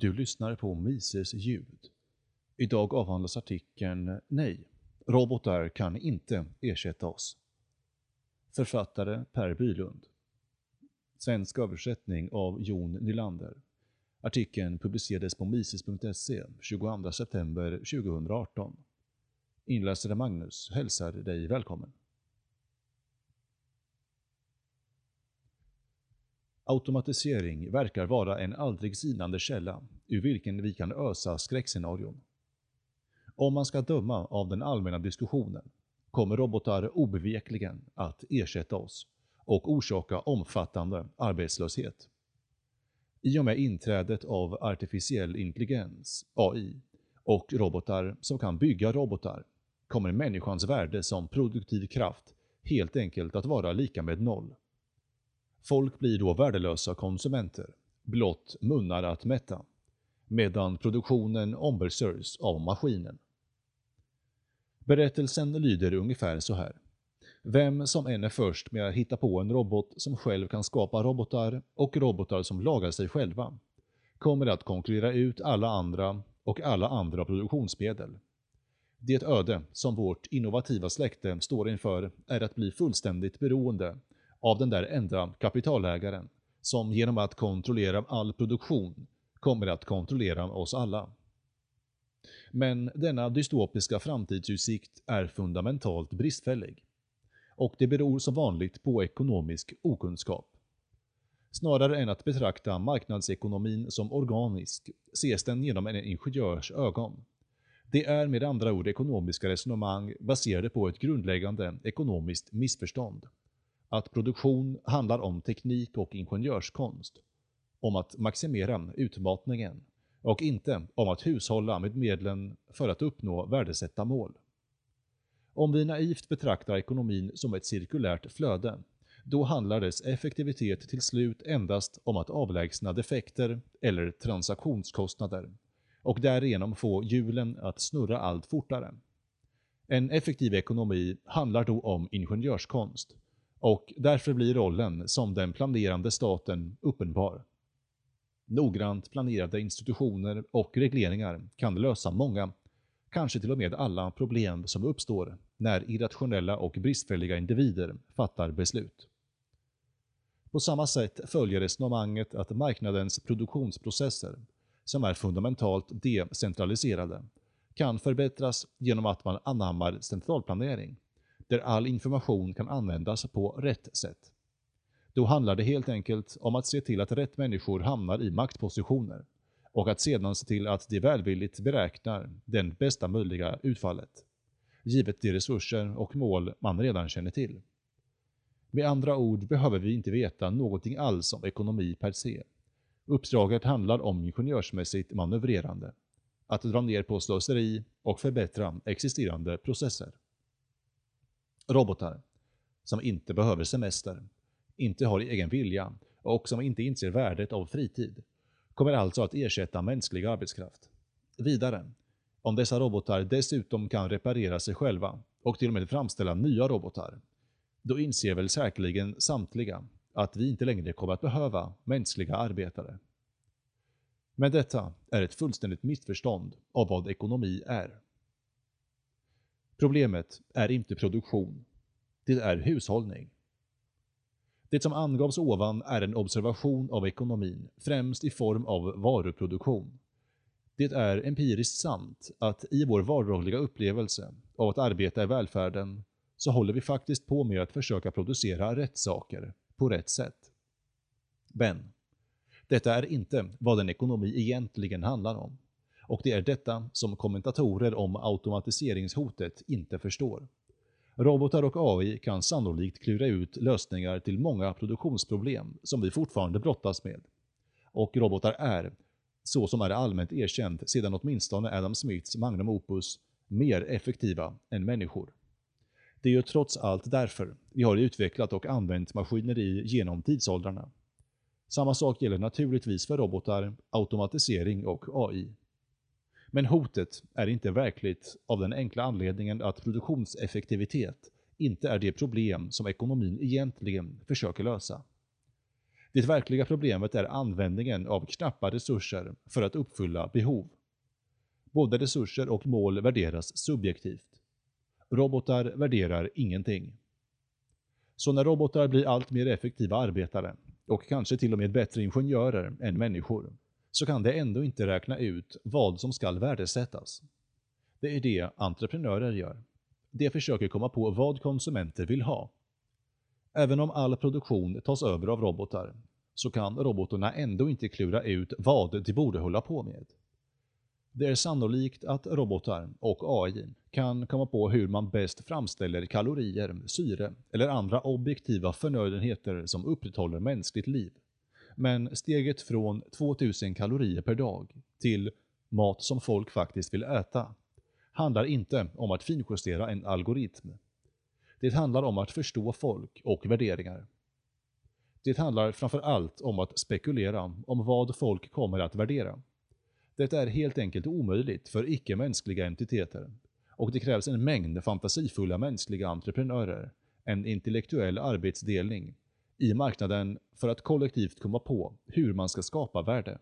Du lyssnar på Mises ljud. Idag avhandlas artikeln Nej, robotar kan inte ersätta oss. Författare Per Bylund. Svensk översättning av Jon Nylander. Artikeln publicerades på mises.se 22 september 2018. Inläsare Magnus hälsar dig välkommen. Automatisering verkar vara en aldrig sinande källa ur vilken vi kan ösa skräckscenarion. Om man ska döma av den allmänna diskussionen kommer robotar obevekligen att ersätta oss och orsaka omfattande arbetslöshet. I och med inträdet av artificiell intelligens, AI, och robotar som kan bygga robotar kommer människans värde som produktiv kraft helt enkelt att vara lika med noll. Folk blir då värdelösa konsumenter, blott munnar att mätta, medan produktionen ombesörjs av maskinen. Berättelsen lyder ungefär så här. Vem som än är först med att hitta på en robot som själv kan skapa robotar och robotar som lagar sig själva kommer att konkurrera ut alla andra och alla andra produktionsmedel. Det öde som vårt innovativa släkte står inför är att bli fullständigt beroende av den där enda kapitalägaren som genom att kontrollera all produktion kommer att kontrollera oss alla. Men denna dystopiska framtidsutsikt är fundamentalt bristfällig. Och det beror som vanligt på ekonomisk okunskap. Snarare än att betrakta marknadsekonomin som organisk ses den genom en ingenjörs ögon. Det är med andra ord ekonomiska resonemang baserade på ett grundläggande ekonomiskt missförstånd att produktion handlar om teknik och ingenjörskonst, om att maximera utmatningen och inte om att hushålla med medlen för att uppnå värdesätta mål. Om vi naivt betraktar ekonomin som ett cirkulärt flöde, då handlar dess effektivitet till slut endast om att avlägsna defekter eller transaktionskostnader och därigenom få hjulen att snurra allt fortare. En effektiv ekonomi handlar då om ingenjörskonst, och därför blir rollen som den planerande staten uppenbar. Noggrant planerade institutioner och regleringar kan lösa många, kanske till och med alla problem som uppstår när irrationella och bristfälliga individer fattar beslut. På samma sätt följer resonemanget att marknadens produktionsprocesser, som är fundamentalt decentraliserade, kan förbättras genom att man anammar centralplanering där all information kan användas på rätt sätt. Då handlar det helt enkelt om att se till att rätt människor hamnar i maktpositioner och att sedan se till att de välvilligt beräknar den bästa möjliga utfallet, givet de resurser och mål man redan känner till. Med andra ord behöver vi inte veta någonting alls om ekonomi per se. Uppdraget handlar om ingenjörsmässigt manövrerande, att dra ner på slöseri och förbättra existerande processer. Robotar, som inte behöver semester, inte har egen vilja och som inte inser värdet av fritid, kommer alltså att ersätta mänsklig arbetskraft. Vidare, om dessa robotar dessutom kan reparera sig själva och till och med framställa nya robotar, då inser väl säkerligen samtliga att vi inte längre kommer att behöva mänskliga arbetare. Men detta är ett fullständigt missförstånd av vad ekonomi är. Problemet är inte produktion. Det är hushållning. Det som angavs ovan är en observation av ekonomin, främst i form av varuproduktion. Det är empiriskt sant att i vår vardagliga upplevelse av att arbeta i välfärden så håller vi faktiskt på med att försöka producera rätt saker på rätt sätt. Men detta är inte vad en ekonomi egentligen handlar om. Och det är detta som kommentatorer om automatiseringshotet inte förstår. Robotar och AI kan sannolikt klura ut lösningar till många produktionsproblem som vi fortfarande brottas med. Och robotar är, så som är allmänt erkänt sedan åtminstone Adam Smiths magnum opus, mer effektiva än människor. Det är ju trots allt därför vi har utvecklat och använt maskineri genom tidsåldrarna. Samma sak gäller naturligtvis för robotar, automatisering och AI. Men hotet är inte verkligt av den enkla anledningen att produktionseffektivitet inte är det problem som ekonomin egentligen försöker lösa. Det verkliga problemet är användningen av knappa resurser för att uppfylla behov. Både resurser och mål värderas subjektivt. Robotar värderar ingenting. Så när robotar blir allt mer effektiva arbetare, och kanske till och med bättre ingenjörer än människor, så kan det ändå inte räkna ut vad som skall värdesättas. Det är det entreprenörer gör. De försöker komma på vad konsumenter vill ha. Även om all produktion tas över av robotar, så kan robotarna ändå inte klura ut vad de borde hålla på med. Det är sannolikt att robotar och AI kan komma på hur man bäst framställer kalorier, syre eller andra objektiva förnödenheter som upprätthåller mänskligt liv. Men steget från 2000 kalorier per dag till mat som folk faktiskt vill äta handlar inte om att finjustera en algoritm. Det handlar om att förstå folk och värderingar. Det handlar framför allt om att spekulera om vad folk kommer att värdera. Det är helt enkelt omöjligt för icke-mänskliga entiteter och det krävs en mängd fantasifulla mänskliga entreprenörer, en intellektuell arbetsdelning, i marknaden för att kollektivt komma på hur man ska skapa värde.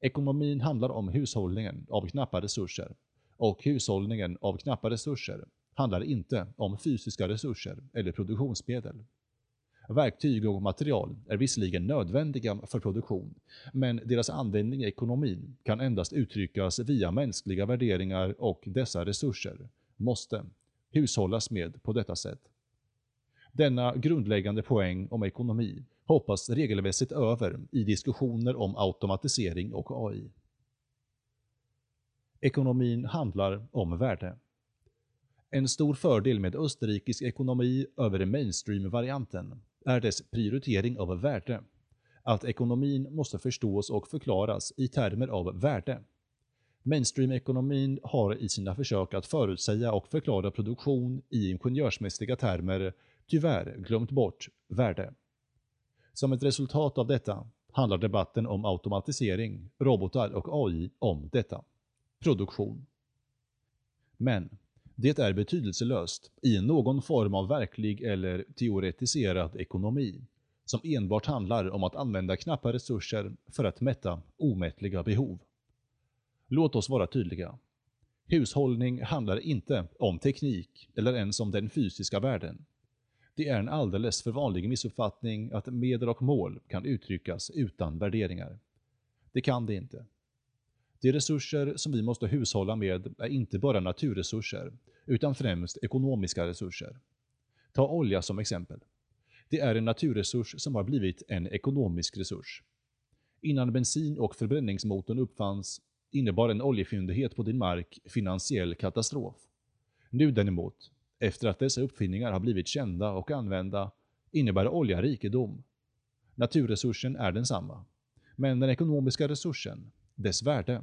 Ekonomin handlar om hushållningen av knappa resurser och hushållningen av knappa resurser handlar inte om fysiska resurser eller produktionsmedel. Verktyg och material är visserligen nödvändiga för produktion, men deras användning i ekonomin kan endast uttryckas via mänskliga värderingar och dessa resurser måste hushållas med på detta sätt. Denna grundläggande poäng om ekonomi hoppas regelmässigt över i diskussioner om automatisering och AI. Ekonomin handlar om värde. En stor fördel med österrikisk ekonomi över mainstream-varianten är dess prioritering av värde. Att ekonomin måste förstås och förklaras i termer av värde. Mainstream-ekonomin har i sina försök att förutsäga och förklara produktion i ingenjörsmässiga termer tyvärr glömt bort värde. Som ett resultat av detta handlar debatten om automatisering, robotar och AI om detta. Produktion. Men det är betydelselöst i någon form av verklig eller teoretiserad ekonomi, som enbart handlar om att använda knappa resurser för att mätta omättliga behov. Låt oss vara tydliga. Hushållning handlar inte om teknik eller ens om den fysiska världen. Det är en alldeles för vanlig missuppfattning att medel och mål kan uttryckas utan värderingar. Det kan det inte. De resurser som vi måste hushålla med är inte bara naturresurser, utan främst ekonomiska resurser. Ta olja som exempel. Det är en naturresurs som har blivit en ekonomisk resurs. Innan bensin och förbränningsmotorn uppfanns innebar en oljefyndighet på din mark finansiell katastrof. Nu däremot, efter att dessa uppfinningar har blivit kända och använda, innebär olja rikedom. Naturresursen är densamma. Men den ekonomiska resursen, dess värde,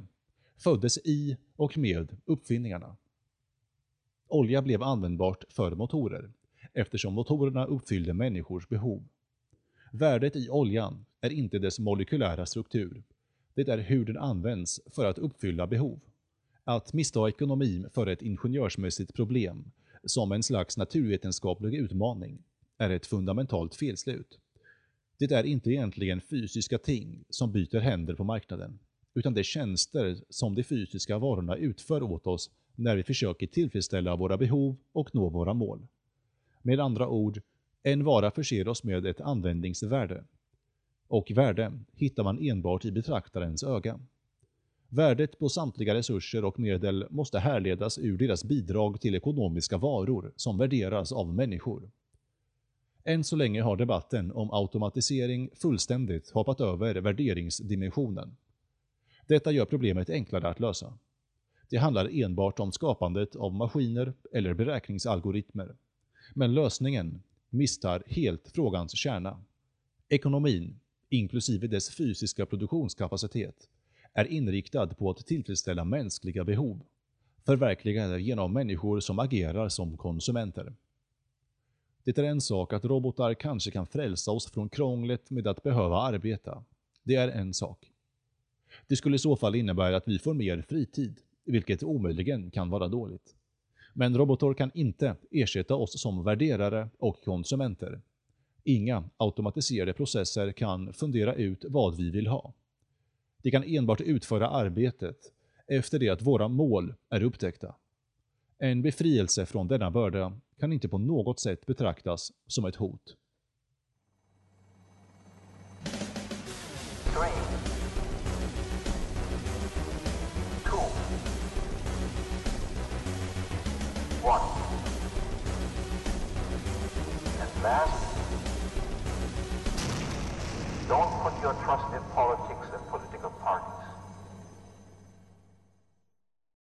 föddes i och med uppfinningarna. Olja blev användbart för motorer, eftersom motorerna uppfyllde människors behov. Värdet i oljan är inte dess molekylära struktur, det är hur den används för att uppfylla behov. Att missta ekonomin för ett ingenjörsmässigt problem, som en slags naturvetenskaplig utmaning, är ett fundamentalt felslut. Det är inte egentligen fysiska ting som byter händer på marknaden, utan det är tjänster som de fysiska varorna utför åt oss när vi försöker tillfredsställa våra behov och nå våra mål. Med andra ord, en vara förser oss med ett användningsvärde. Och värde hittar man enbart i betraktarens öga. Värdet på samtliga resurser och medel måste härledas ur deras bidrag till ekonomiska varor som värderas av människor. Än så länge har debatten om automatisering fullständigt hoppat över värderingsdimensionen. Detta gör problemet enklare att lösa. Det handlar enbart om skapandet av maskiner eller beräkningsalgoritmer. Men lösningen misstar helt frågans kärna. Ekonomin, inklusive dess fysiska produktionskapacitet, är inriktad på att tillfredsställa mänskliga behov, förverkligade genom människor som agerar som konsumenter. Det är en sak att robotar kanske kan frälsa oss från krånglet med att behöva arbeta. Det är en sak. Det skulle i så fall innebära att vi får mer fritid, vilket omöjligen kan vara dåligt. Men robotar kan inte ersätta oss som värderare och konsumenter. Inga automatiserade processer kan fundera ut vad vi vill ha. De kan enbart utföra arbetet efter det att våra mål är upptäckta. En befrielse från denna börda kan inte på något sätt betraktas som ett hot. Last, don't put your trust in politics.